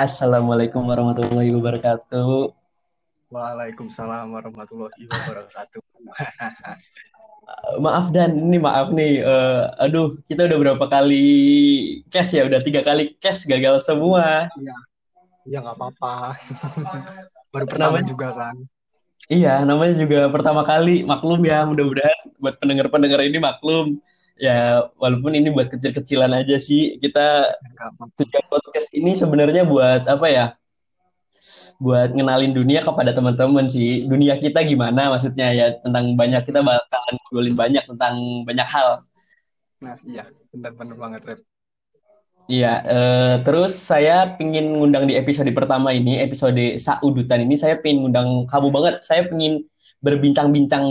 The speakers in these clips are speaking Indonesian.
Assalamualaikum warahmatullahi wabarakatuh. Waalaikumsalam warahmatullahi wabarakatuh. maaf dan ini maaf nih, uh, aduh kita udah berapa kali cash ya, udah tiga kali cash gagal semua. Iya, iya nggak apa-apa. Baru pertama namanya, juga kan. Iya, namanya juga pertama kali maklum ya, mudah-mudahan buat pendengar-pendengar ini maklum ya walaupun ini buat kecil-kecilan aja sih kita tujuan podcast ini sebenarnya buat apa ya buat ngenalin dunia kepada teman-teman sih dunia kita gimana maksudnya ya tentang banyak kita bakalan ngobrolin banyak tentang banyak hal nah iya benar-benar banget Red. Iya, eh, terus saya pingin ngundang di episode pertama ini, episode Saudutan ini, saya pingin ngundang kamu banget. Saya pingin berbincang-bincang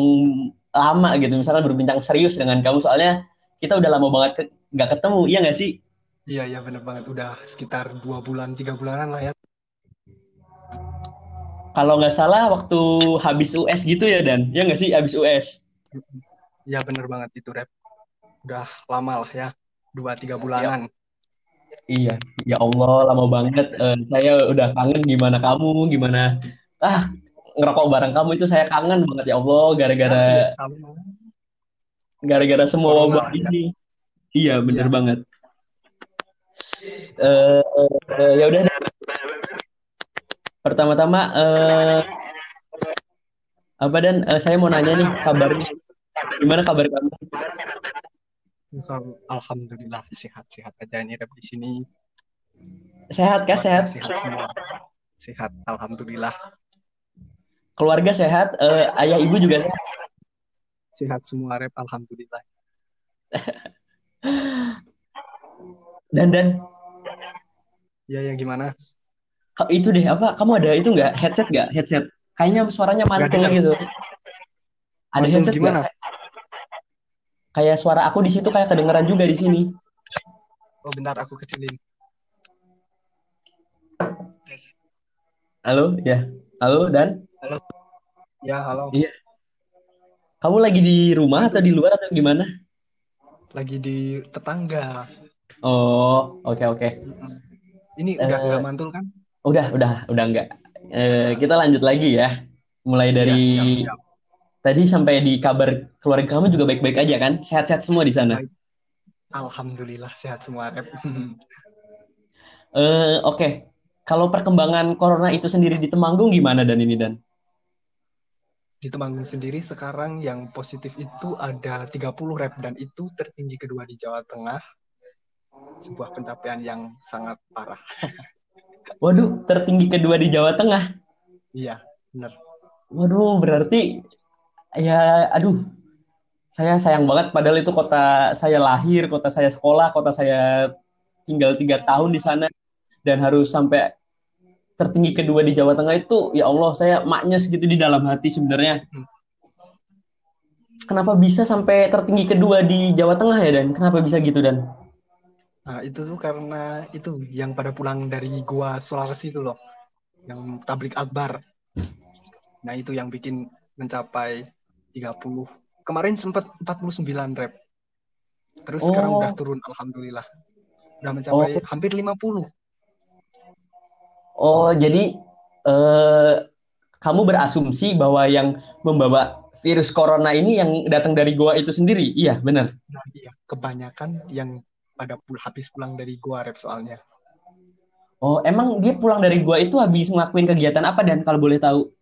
lama gitu, misalnya berbincang serius dengan kamu. Soalnya kita udah lama banget ke, gak ketemu, iya gak sih? Iya, iya bener banget. Udah sekitar dua bulan, tiga bulanan lah ya. Kalau nggak salah waktu habis US gitu ya Dan, ya nggak sih habis US? Iya bener banget itu rap. Udah lama lah ya, dua tiga bulanan. Iya, ya Allah lama banget. Uh, saya udah kangen gimana kamu, gimana ah ngerokok bareng kamu itu saya kangen banget ya Allah gara-gara ya, gara-gara semua wabah ya. ini. Iya, bener ya. banget. Uh, uh, ya udah. Pertama-tama, uh, apa dan uh, saya mau nanya nih kabarnya. Gimana kabar kamu? Alhamdulillah sehat-sehat aja nih di sini. Sehat kah? Sehat. Sehat semua. Sehat, alhamdulillah. Keluarga sehat, uh, ayah ibu juga sehat sehat semua rep. Alhamdulillah. Dan dan? Ya yang gimana? Itu deh apa? Kamu ada itu nggak? Headset nggak? Headset. Kayaknya suaranya mantul gitu. Ada mantul headset gimana? Gak? kayak suara aku di situ kayak kedengeran juga di sini. Oh bentar aku kecilin. Halo? Ya. Halo dan? Halo. Ya halo. Iya kamu lagi di rumah atau di luar atau gimana? Lagi di tetangga. Oh, oke okay, oke. Okay. Ini udah uh, nggak mantul kan? Udah, udah, udah enggak. Uh, kita lanjut lagi ya. Mulai dari ya, siap, siap. tadi sampai di kabar keluarga kamu juga baik-baik aja kan? Sehat-sehat semua di sana. Alhamdulillah sehat semua, Rep. uh, oke. Okay. Kalau perkembangan corona itu sendiri di Temanggung gimana dan ini dan? Di Temanggung sendiri sekarang yang positif itu ada 30 rep dan itu tertinggi kedua di Jawa Tengah. Sebuah pencapaian yang sangat parah. Waduh, tertinggi kedua di Jawa Tengah. Iya, benar. Waduh, berarti ya aduh. Saya sayang banget padahal itu kota saya lahir, kota saya sekolah, kota saya tinggal tiga tahun di sana dan harus sampai tertinggi kedua di Jawa Tengah itu ya Allah saya maknya segitu di dalam hati sebenarnya. Kenapa bisa sampai tertinggi kedua di Jawa Tengah ya dan? Kenapa bisa gitu dan? Nah itu tuh karena itu yang pada pulang dari gua Sulawesi itu loh. Yang tablik akbar. Nah itu yang bikin mencapai 30 kemarin sempat 49 rep. Terus oh. sekarang udah turun alhamdulillah. Udah mencapai oh. hampir 50 Oh, jadi eh, kamu berasumsi bahwa yang membawa virus corona ini yang datang dari gua itu sendiri? Iya, benar. Nah, iya, kebanyakan yang pada pul habis pulang dari gua rep soalnya. Oh, emang dia pulang dari gua itu habis ngelakuin kegiatan apa dan kalau boleh tahu?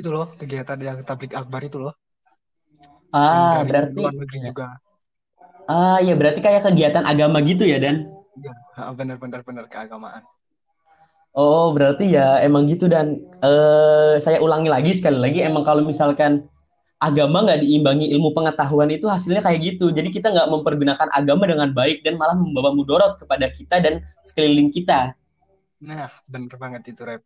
Itu loh, kegiatan yang tablik akbar itu loh. Ah, berarti luar negeri ya. juga. Ah, ya berarti kayak kegiatan agama gitu ya, Dan? Iya, benar-benar benar keagamaan. Oh, berarti ya emang gitu dan uh, saya ulangi lagi sekali lagi emang kalau misalkan agama nggak diimbangi ilmu pengetahuan itu hasilnya kayak gitu. Jadi kita nggak mempergunakan agama dengan baik dan malah membawa mudorot kepada kita dan sekeliling kita. Nah, bener banget itu, Rep.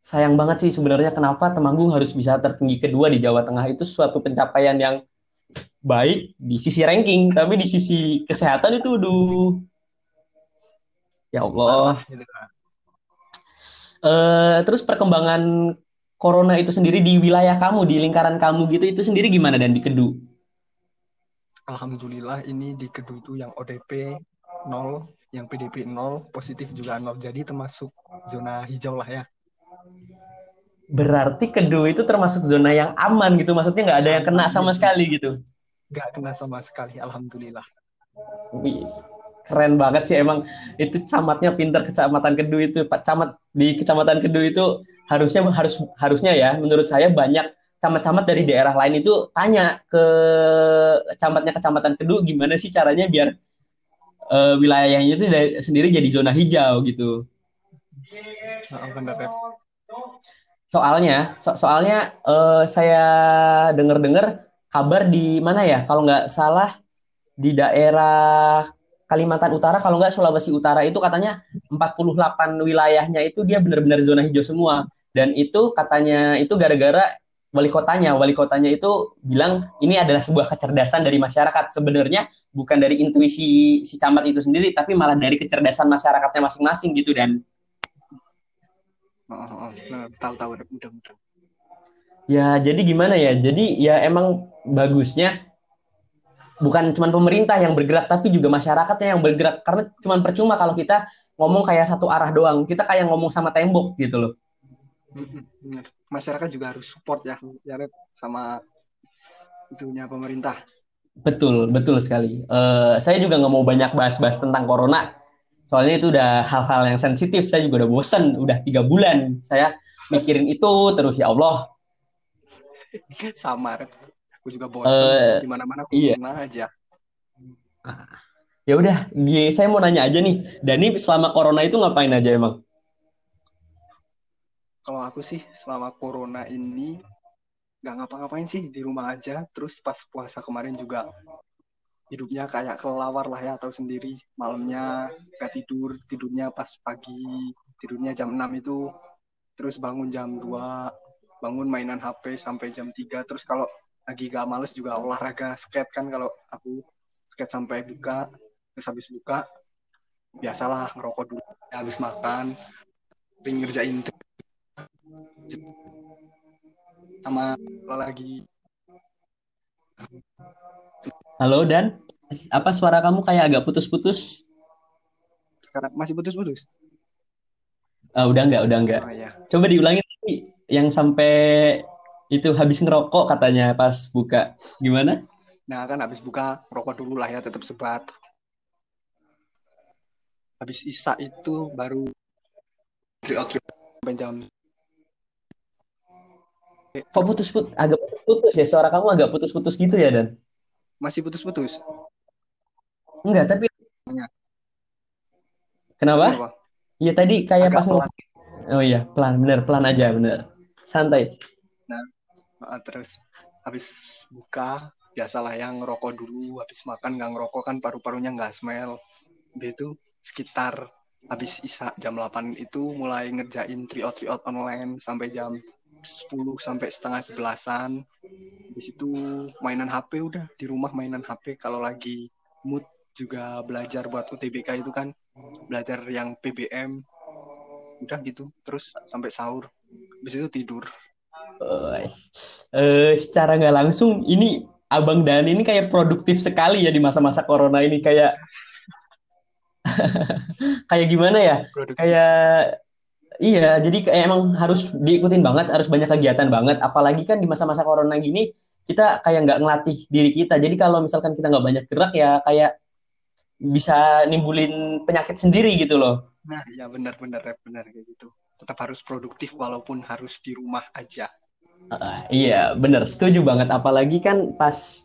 Sayang banget sih sebenarnya kenapa Temanggung harus bisa tertinggi kedua di Jawa Tengah itu suatu pencapaian yang baik di sisi ranking, tapi di sisi kesehatan itu duh Ya Allah. Uh, terus perkembangan corona itu sendiri di wilayah kamu, di lingkaran kamu gitu, itu sendiri gimana dan di Kedu? Alhamdulillah ini di Kedu itu yang ODP nol, yang PDP 0, positif juga 0. Jadi termasuk zona hijau lah ya. Berarti Kedu itu termasuk zona yang aman gitu. Maksudnya nggak ada yang kena sama sekali gitu. Nggak kena sama sekali, alhamdulillah. Wih, keren banget sih emang itu camatnya pinter kecamatan Kedu itu. Pak camat di kecamatan Kedu itu harusnya harus harusnya ya menurut saya banyak camat-camat dari daerah lain itu tanya ke camatnya kecamatan Kedu gimana sih caranya biar uh, wilayahnya itu sendiri jadi zona hijau gitu. Soalnya, so soalnya uh, saya dengar-dengar kabar di mana ya? Kalau nggak salah di daerah Kalimantan Utara, kalau nggak Sulawesi Utara itu katanya 48 wilayahnya itu dia benar-benar zona hijau semua. Dan itu katanya itu gara-gara wali kotanya. Wali kotanya itu bilang ini adalah sebuah kecerdasan dari masyarakat. Sebenarnya bukan dari intuisi si camat itu sendiri, tapi malah dari kecerdasan masyarakatnya masing-masing gitu dan oh, oh, oh. tahu-tahu mudah-mudahan ya jadi gimana ya jadi ya emang bagusnya bukan cuma pemerintah yang bergerak tapi juga masyarakatnya yang bergerak. Karena cuma percuma kalau kita ngomong kayak satu arah doang. Kita kayak ngomong sama tembok gitu loh. Masyarakat juga harus support ya ya sama itunya pemerintah. Betul betul sekali. Uh, saya juga nggak mau banyak bahas-bahas tentang corona. Soalnya itu udah hal-hal yang sensitif. Saya juga udah bosen. Udah tiga bulan. Saya mikirin itu terus ya Allah. Sama, aku juga bosen. Uh, di mana-mana aku iya. aja. Ah. Ya udah, saya mau nanya aja nih. Dani selama corona itu ngapain aja emang? Kalau aku sih selama corona ini nggak ngapa-ngapain sih di rumah aja. Terus pas puasa kemarin juga hidupnya kayak kelawar lah ya atau sendiri malamnya gak tidur tidurnya pas pagi tidurnya jam 6 itu terus bangun jam 2 bangun mainan HP sampai jam 3 terus kalau lagi gak males juga olahraga skate kan kalau aku skate sampai buka terus habis buka biasalah ngerokok dulu habis makan ngerjain sama lagi Halo Dan, apa suara kamu kayak agak putus-putus? Sekarang masih putus-putus? Uh, udah enggak, udah enggak. Oh, iya. Coba diulangi yang sampai itu habis ngerokok katanya pas buka. Gimana? Nah kan habis buka rokok dulu lah ya tetap sebat. Habis isa itu baru sampai jam. Kok putus-putus? Agak putus ya suara kamu agak putus-putus gitu ya Dan? Masih putus-putus? Enggak, tapi Kenapa? Iya tadi kayak Agak pas pelan. Oh iya, pelan, bener, pelan aja, bener. Santai. Nah, terus habis buka, biasalah yang ngerokok dulu, habis makan nggak ngerokok kan paru-parunya nggak smell. Habis itu sekitar habis isa jam 8 itu mulai ngerjain tryout tryout online sampai jam 10 sampai setengah sebelasan. Di situ mainan HP udah di rumah mainan HP kalau lagi mood juga belajar buat UTBK itu kan belajar yang PBM udah gitu terus sampai sahur habis itu tidur uh, uh, secara nggak langsung ini abang Dan ini kayak produktif sekali ya di masa-masa corona ini kayak kayak gimana ya produktif. kayak Iya, jadi kayak emang harus diikutin banget, harus banyak kegiatan banget. Apalagi kan di masa-masa corona gini, kita kayak nggak ngelatih diri kita. Jadi kalau misalkan kita nggak banyak gerak ya kayak bisa nimbulin penyakit sendiri gitu loh. Nah, ya benar-benar benar kayak gitu. Tetap harus produktif walaupun harus di rumah aja. Uh, iya, benar. Setuju banget. Apalagi kan pas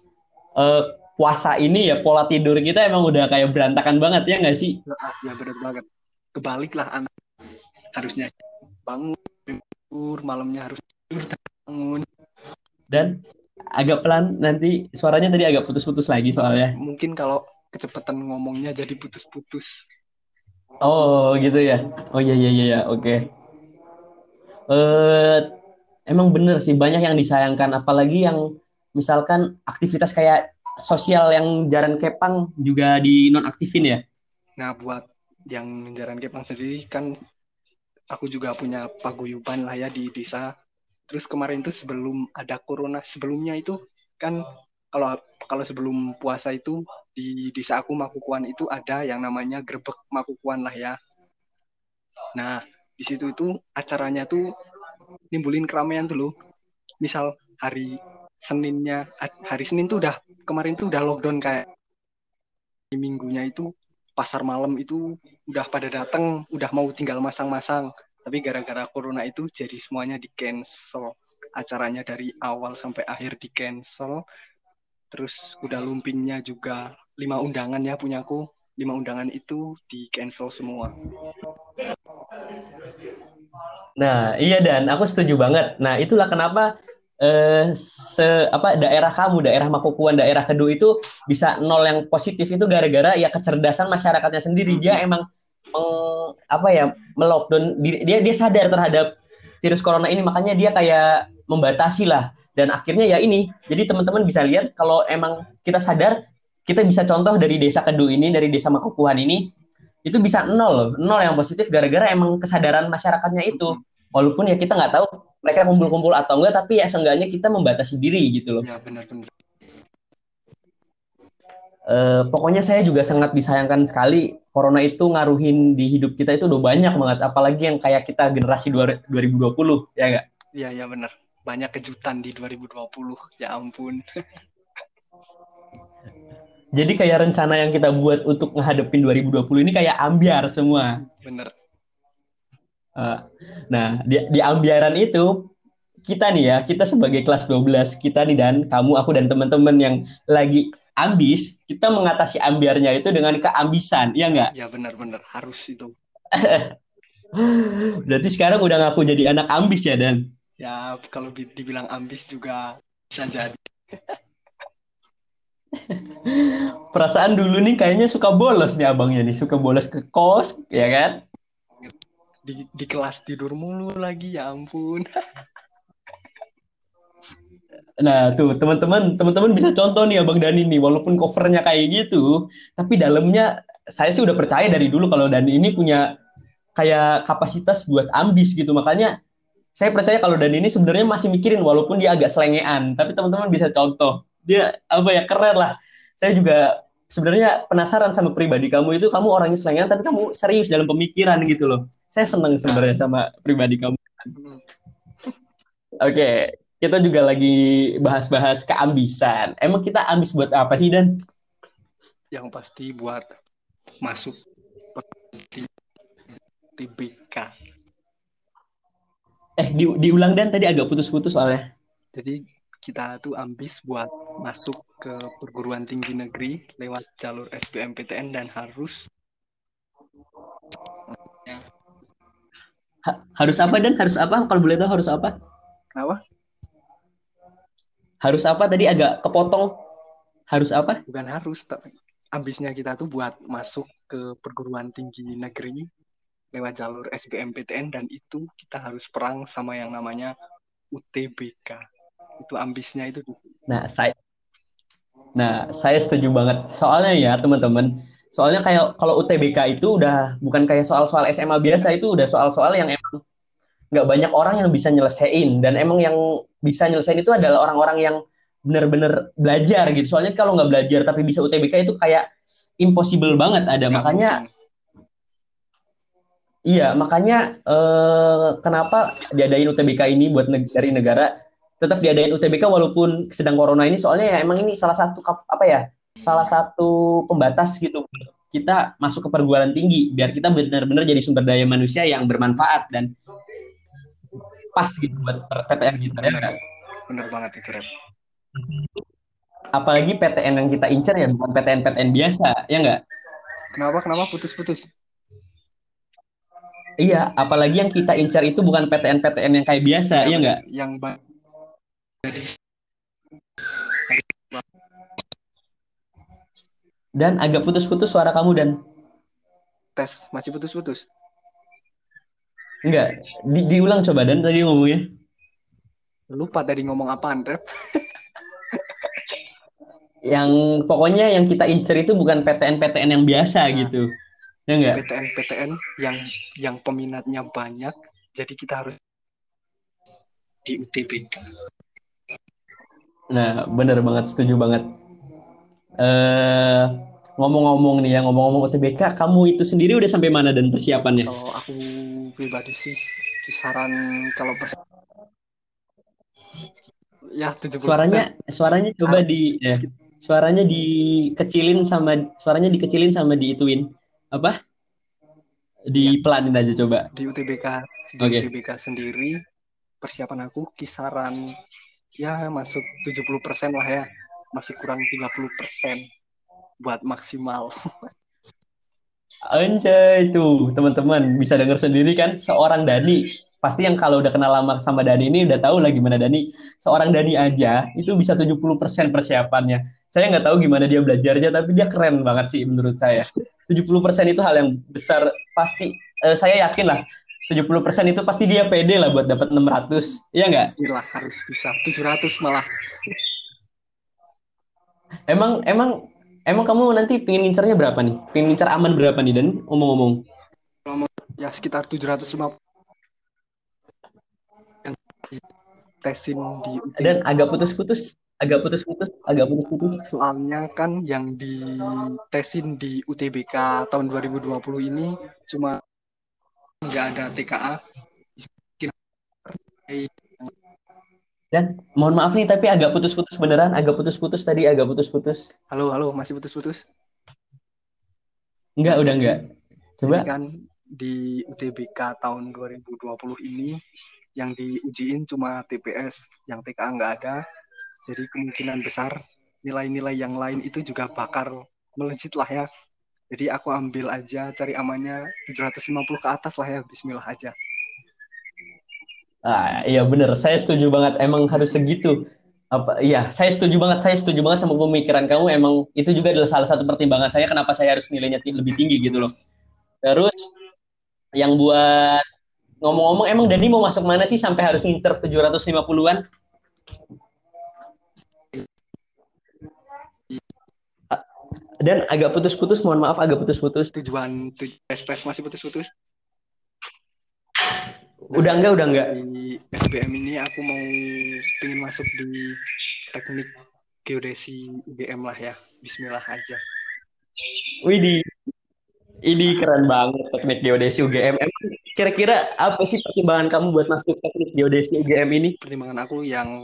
uh, puasa ini ya pola tidur kita emang udah kayak berantakan banget ya nggak sih? Ya benar banget. Kebalik lah anak harusnya bangun tidur malamnya harus tidur bangun dan agak pelan nanti suaranya tadi agak putus-putus lagi soalnya mungkin kalau kecepatan ngomongnya jadi putus-putus oh gitu ya oh iya iya iya, oke okay. uh, emang bener sih banyak yang disayangkan apalagi yang misalkan aktivitas kayak sosial yang jarang kepang juga di nonaktifin ya nah buat yang jarang kepang sendiri kan aku juga punya paguyuban lah ya di desa. Terus kemarin itu sebelum ada corona, sebelumnya itu kan kalau kalau sebelum puasa itu di desa aku Makukuan itu ada yang namanya grebek Makukuan lah ya. Nah, di situ itu acaranya tuh nimbulin keramaian loh. Misal hari Seninnya, hari Senin tuh udah kemarin tuh udah lockdown kayak minggunya itu pasar malam itu udah pada datang, udah mau tinggal masang-masang. Tapi gara-gara corona itu jadi semuanya di cancel. Acaranya dari awal sampai akhir di cancel. Terus udah lumpingnya juga lima undangan ya punyaku. Lima undangan itu di cancel semua. Nah, iya dan aku setuju banget. Nah, itulah kenapa eh, se apa daerah kamu, daerah Makukuan, daerah Kedu itu bisa nol yang positif itu gara-gara ya kecerdasan masyarakatnya sendiri. Dia hmm. emang meng, apa ya melockdown dia dia sadar terhadap virus corona ini makanya dia kayak membatasi lah dan akhirnya ya ini jadi teman-teman bisa lihat kalau emang kita sadar kita bisa contoh dari desa Kedu ini dari desa Makukuhan ini itu bisa nol nol yang positif gara-gara emang kesadaran masyarakatnya itu walaupun ya kita nggak tahu mereka kumpul-kumpul atau enggak tapi ya seenggaknya kita membatasi diri gitu loh ya benar-benar Uh, pokoknya saya juga sangat disayangkan sekali corona itu ngaruhin di hidup kita itu udah banyak banget apalagi yang kayak kita generasi 2020 ya enggak? Iya iya benar. Banyak kejutan di 2020 ya ampun. Jadi kayak rencana yang kita buat untuk menghadapin 2020 ini kayak ambiar semua. Bener. Uh, nah, di, di ambiaran itu kita nih ya, kita sebagai kelas 12, kita nih dan kamu, aku dan teman-teman yang lagi ambis, kita mengatasi ambiarnya itu dengan keambisan, iya nggak? Ya benar-benar harus itu. Berarti sekarang udah ngaku jadi anak ambis ya Dan? Ya kalau dibilang ambis juga bisa jadi. Perasaan dulu nih kayaknya suka bolos nih abangnya nih, suka bolos ke kos, ya kan? di, di kelas tidur mulu lagi ya ampun Nah, tuh teman-teman, teman-teman bisa contoh nih Abang Dani nih, walaupun covernya kayak gitu, tapi dalamnya saya sih udah percaya dari dulu kalau Dani ini punya kayak kapasitas buat ambis gitu. Makanya saya percaya kalau Dani ini sebenarnya masih mikirin walaupun dia agak selengean, tapi teman-teman bisa contoh. Dia apa ya keren lah. Saya juga sebenarnya penasaran sama pribadi kamu itu kamu orangnya selengean tapi kamu serius dalam pemikiran gitu loh. Saya senang sebenarnya sama pribadi kamu. Oke, okay, kita juga lagi bahas-bahas keambisan. Emang kita ambis buat apa sih Dan? Yang pasti buat masuk di TBK. Eh, di, diulang Dan tadi agak putus-putus soalnya. Jadi kita tuh ambis buat masuk ke perguruan tinggi negeri lewat jalur SBMPTN dan harus ha harus apa dan? Harus apa? Kalau boleh tahu harus apa? Kenapa? Harus apa? Tadi agak kepotong. Harus apa? Bukan harus tapi ambisnya kita tuh buat masuk ke perguruan tinggi negeri lewat jalur SBMPTN dan itu kita harus perang sama yang namanya UTBK itu ambisnya itu nah saya nah saya setuju banget soalnya ya teman-teman Soalnya kayak kalau UTBK itu udah bukan kayak soal-soal SMA biasa itu udah soal-soal yang emang nggak banyak orang yang bisa nyelesain dan emang yang bisa nyelesain itu adalah orang-orang yang benar-benar belajar gitu. Soalnya kalau nggak belajar tapi bisa UTBK itu kayak impossible banget ada. Gak makanya mungkin. Iya, makanya eh, kenapa diadain UTBK ini buat neg dari negara tetap diadain UTBK walaupun sedang corona ini soalnya ya emang ini salah satu apa ya salah satu pembatas gitu kita masuk ke perguruan tinggi biar kita benar-benar jadi sumber daya manusia yang bermanfaat dan pas gitu buat PTN kita ya kan? Bener banget itu Rep. Apalagi PTN yang kita incar ya bukan PTN-PTN biasa ya enggak? Kenapa kenapa putus-putus? Iya, apalagi yang kita incar itu bukan PTN-PTN yang kayak biasa, ya, ya enggak? Yang Dan agak putus-putus suara kamu dan tes masih putus-putus. Enggak, di diulang coba dan tadi ngomongnya. Lupa tadi ngomong apa Rep? yang pokoknya yang kita incer itu bukan PTN-PTN yang biasa nah, gitu. Ya enggak? PTN-PTN yang yang peminatnya banyak, jadi kita harus di UTBK. Nah, bener banget, setuju banget eh ngomong-ngomong nih ya, ngomong-ngomong UTBK, kamu itu sendiri udah sampai mana dan persiapannya? Kalau aku pribadi sih kisaran kalau pers ya 70%. Suaranya suaranya coba Ah, di ya, suaranya dikecilin sama suaranya dikecilin sama diituin. Apa? Dipelanin aja coba. di UTBK di Oke. UTBK sendiri persiapan aku kisaran ya masuk 70% lah ya. Masih kurang 30% buat maksimal. Anjay tuh teman-teman. Bisa dengar sendiri kan seorang Dani. Pasti yang kalau udah kenal lama sama Dani ini udah tahu lah gimana Dani. Seorang Dani aja itu bisa 70% persiapannya. Saya nggak tahu gimana dia belajarnya tapi dia keren banget sih menurut saya. 70% itu hal yang besar pasti. Eh, saya yakin lah 70% itu pasti dia pede lah buat dapat 600 iya nggak? Pastilah harus bisa. 700 malah. emang emang emang kamu nanti pengen ngincarnya berapa nih? Pengen ngincar aman berapa nih dan? Ngomong-ngomong Ya sekitar 750 yang tesin di dan agak putus-putus agak putus-putus agak putus-putus. Soalnya kan yang ditesin di UTBK tahun 2020 ini cuma nggak ada TKA. Dan mohon maaf nih, tapi agak putus-putus beneran, agak putus-putus tadi, agak putus-putus. Halo, halo, masih putus-putus? Enggak, udah enggak. Coba. Jadi kan di UTBK tahun 2020 ini yang diujiin cuma TPS, yang TKA nggak ada. Jadi kemungkinan besar nilai-nilai yang lain itu juga bakal melejit lah ya. Jadi aku ambil aja cari amannya 750 ke atas lah ya, bismillah aja. Ah, iya bener, saya setuju banget. Emang harus segitu. Apa? Iya, saya setuju banget. Saya setuju banget sama pemikiran kamu. Emang itu juga adalah salah satu pertimbangan saya kenapa saya harus nilainya lebih tinggi gitu loh. Terus yang buat ngomong-ngomong, emang Dani mau masuk mana sih sampai harus ngincer 750-an? Dan agak putus-putus, mohon maaf agak putus-putus. Tujuan tuj- tes tes masih putus-putus. Udah enggak, udah enggak. Di SBM ini aku mau pengen masuk di teknik geodesi UGM lah ya. Bismillah aja. Widih, ini keren banget teknik geodesi UGM. Emang kira-kira apa sih pertimbangan kamu buat masuk teknik geodesi UGM ini? Pertimbangan aku yang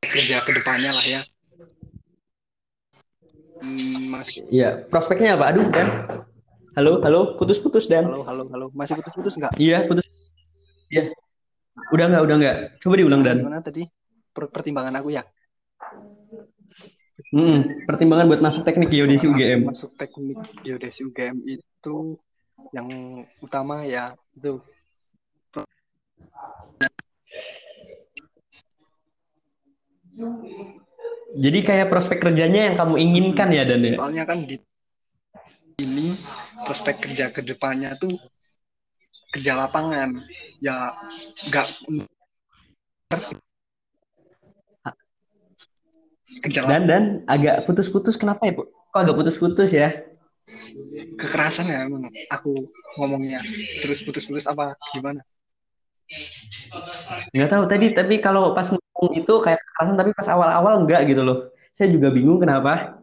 kerja ke depannya lah ya. Hmm, Mas, Iya, prospeknya apa? Aduh, Dan. Halo, halo, putus-putus Dan. halo, halo, halo. Masih putus-putus nggak? Iya, putus. Iya. Udah enggak, udah enggak. Coba diulang Dan. Gimana tadi? Per- pertimbangan aku ya. Mm-mm, pertimbangan buat masuk teknik geodesi UGM. Masuk teknik geodesi UGM itu yang utama ya itu Jadi kayak prospek kerjanya yang kamu inginkan ya Dan ya? soalnya kan di ini prospek kerja ke depannya tuh kerja lapangan ya nggak kerja Dan Dan agak putus-putus kenapa ya, Bu? Kok agak putus-putus ya? kekerasan ya emang aku ngomongnya terus putus-putus apa gimana Nggak tahu tadi, tapi kalau pas itu kayak kekerasan, tapi pas awal-awal enggak gitu loh. Saya juga bingung kenapa.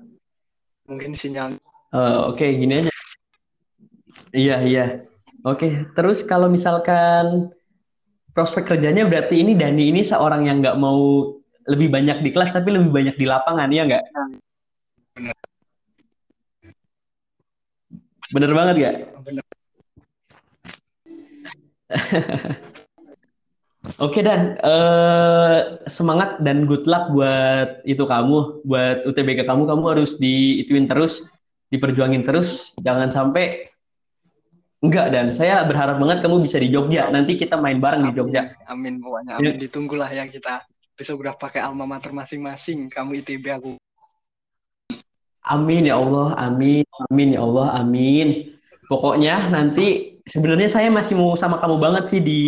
mungkin sinyal Eh, Oke, gini aja. Iya, iya. Oke, terus kalau misalkan prospek kerjanya berarti ini Dani ini seorang yang nggak mau lebih banyak di kelas tapi lebih banyak di lapangan, ya nggak? Bener. Bener banget nggak? bener Oke Dan, eh, semangat dan good luck buat itu kamu, buat UTBK kamu, kamu harus diituin terus, diperjuangin terus, jangan sampai enggak dan. Saya berharap banget kamu bisa di Jogja. Nanti kita main bareng di Jogja. amin pokoknya. Ya. amin. Ditunggulah ya kita. Besok udah pakai alma mater masing-masing kamu ITB aku. Amin ya Allah, amin, amin ya Allah, amin. Pokoknya nanti sebenarnya saya masih mau sama kamu banget sih di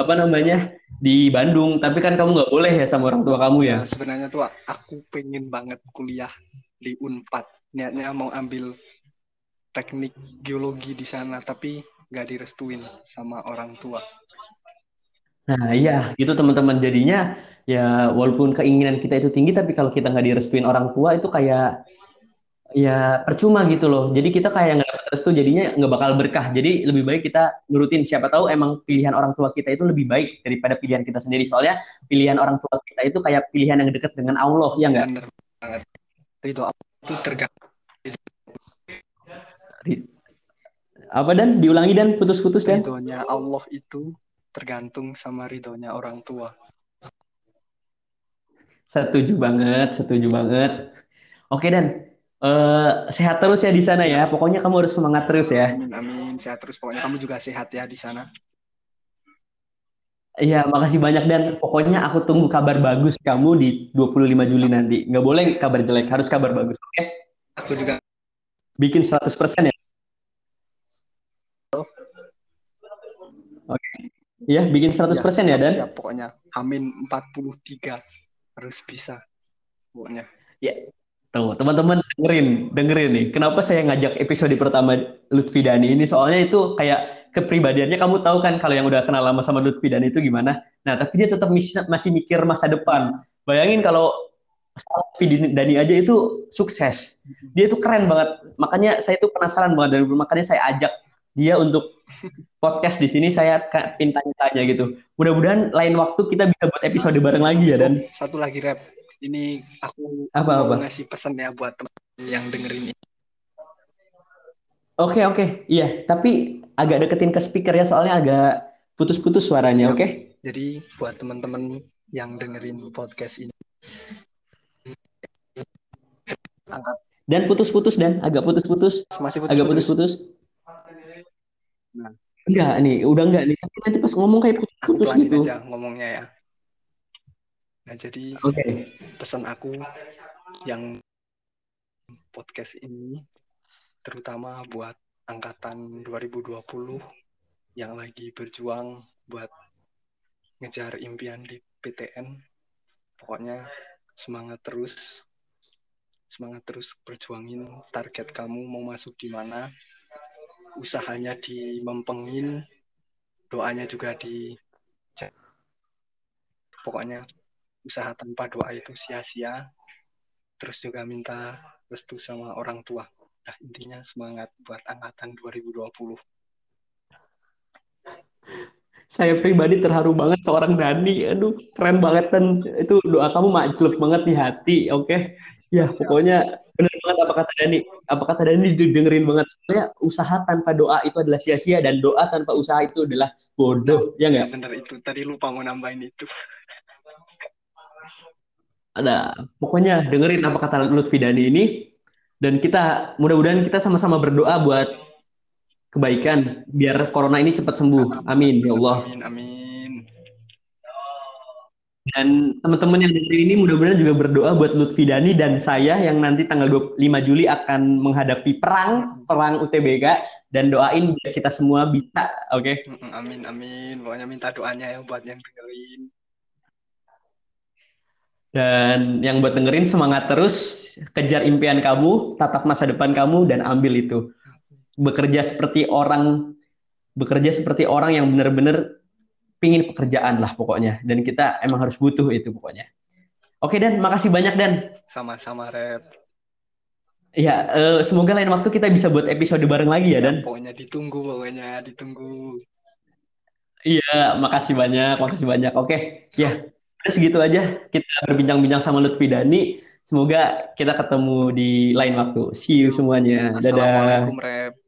apa namanya di Bandung, tapi kan kamu nggak boleh ya sama orang tua kamu ya. Nah, sebenarnya tuh aku pengen banget kuliah di Unpad. Niatnya mau ambil teknik geologi di sana tapi nggak direstuin sama orang tua. Nah, iya, itu teman-teman jadinya ya walaupun keinginan kita itu tinggi, tapi kalau kita nggak direstuin orang tua itu kayak ya percuma gitu loh. Jadi kita kayak nggak dapet restu, jadinya nggak bakal berkah. Jadi lebih baik kita nurutin. Siapa tahu emang pilihan orang tua kita itu lebih baik daripada pilihan kita sendiri. Soalnya pilihan orang tua kita itu kayak pilihan yang dekat dengan Allah, ya nggak? Bener banget. Ridho Allah itu tergantung Apa dan diulangi dan putus-putus dan? ridhonya Allah itu tergantung sama ridhonya orang tua. Setuju banget, setuju banget. Oke dan eh, sehat terus ya di sana ya. Pokoknya kamu harus semangat terus ya. Amin, amin. Sehat terus. Pokoknya kamu juga sehat ya di sana. Iya, makasih banyak dan pokoknya aku tunggu kabar bagus kamu di 25 Juli nanti. Nggak boleh kabar jelek, harus kabar bagus. Oke? Aku juga Bikin 100% ya. Oke. Iya, bikin 100% ya, Dan? siap, pokoknya. Amin 43 harus bisa. Pokoknya. Ya. Tuh, teman-teman dengerin, dengerin nih. Kenapa saya ngajak episode pertama Lutfi Dani ini? Soalnya itu kayak kepribadiannya kamu tahu kan kalau yang udah kenal lama sama Lutfi Dani itu gimana. Nah, tapi dia tetap masih mikir masa depan. Bayangin kalau Lutfi Dani aja itu sukses. Dia itu keren banget. Makanya saya itu penasaran banget dan makanya saya ajak dia untuk podcast di sini saya pinta tanya gitu. Mudah-mudahan lain waktu kita bisa buat episode bareng lagi ya dan Satu lagi rap. Ini aku Apa, apa? ngasih pesan ya buat teman yang dengerin ini. Oke oke iya tapi agak deketin ke speaker ya soalnya agak putus-putus suaranya oke Jadi buat teman-teman yang dengerin podcast ini angkat dan putus-putus dan agak putus-putus masih agak putus-putus. putus-putus Nah. enggak nih udah enggak nih tapi nanti pas ngomong kayak putus-putus gitu aja ngomongnya ya. Nah, jadi oke pesan aku yang podcast ini terutama buat angkatan 2020 yang lagi berjuang buat ngejar impian di PTN. Pokoknya semangat terus. Semangat terus berjuangin target kamu mau masuk di mana. Usahanya dimempengin, doanya juga di pokoknya usaha tanpa doa itu sia-sia. Terus juga minta restu sama orang tua. Nah, intinya semangat buat angkatan 2020. saya pribadi terharu banget seorang Dani aduh keren banget dan itu doa kamu majlub banget di hati oke ya pokoknya bener banget apa kata Dani apa kata Dani dengerin banget soalnya usaha tanpa doa itu adalah sia-sia dan doa tanpa usaha itu adalah bodoh ya nggak Bener itu. Tadi lupa mau nambahin itu. ada pokoknya dengerin apa kata Lutfi Dani ini dan kita mudah-mudahan kita sama-sama berdoa buat kebaikan biar corona ini cepat sembuh amin ya Allah Amin, amin. dan teman-teman yang dengerin ini mudah-mudahan juga berdoa buat Lutfi Dani dan saya yang nanti tanggal 25 Juli akan menghadapi perang perang UTBK dan doain biar kita semua bisa oke Mm-mm, Amin, amin. Pokoknya minta doanya ya buat yang dengerin. Dan yang buat dengerin semangat terus kejar impian kamu tatap masa depan kamu dan ambil itu. Bekerja seperti orang bekerja seperti orang yang benar-benar pingin pekerjaan lah pokoknya. Dan kita emang harus butuh itu pokoknya. Oke dan. Makasih banyak dan. Sama-sama rap. ya eh, semoga lain waktu kita bisa buat episode bareng lagi ya dan. Pokoknya ditunggu, pokoknya ditunggu. iya makasih banyak makasih banyak. Oke ya udah segitu aja kita berbincang-bincang sama Lutfi Dani. Semoga kita ketemu di lain waktu. See you semuanya. Dadah. Assalamualaikum rap.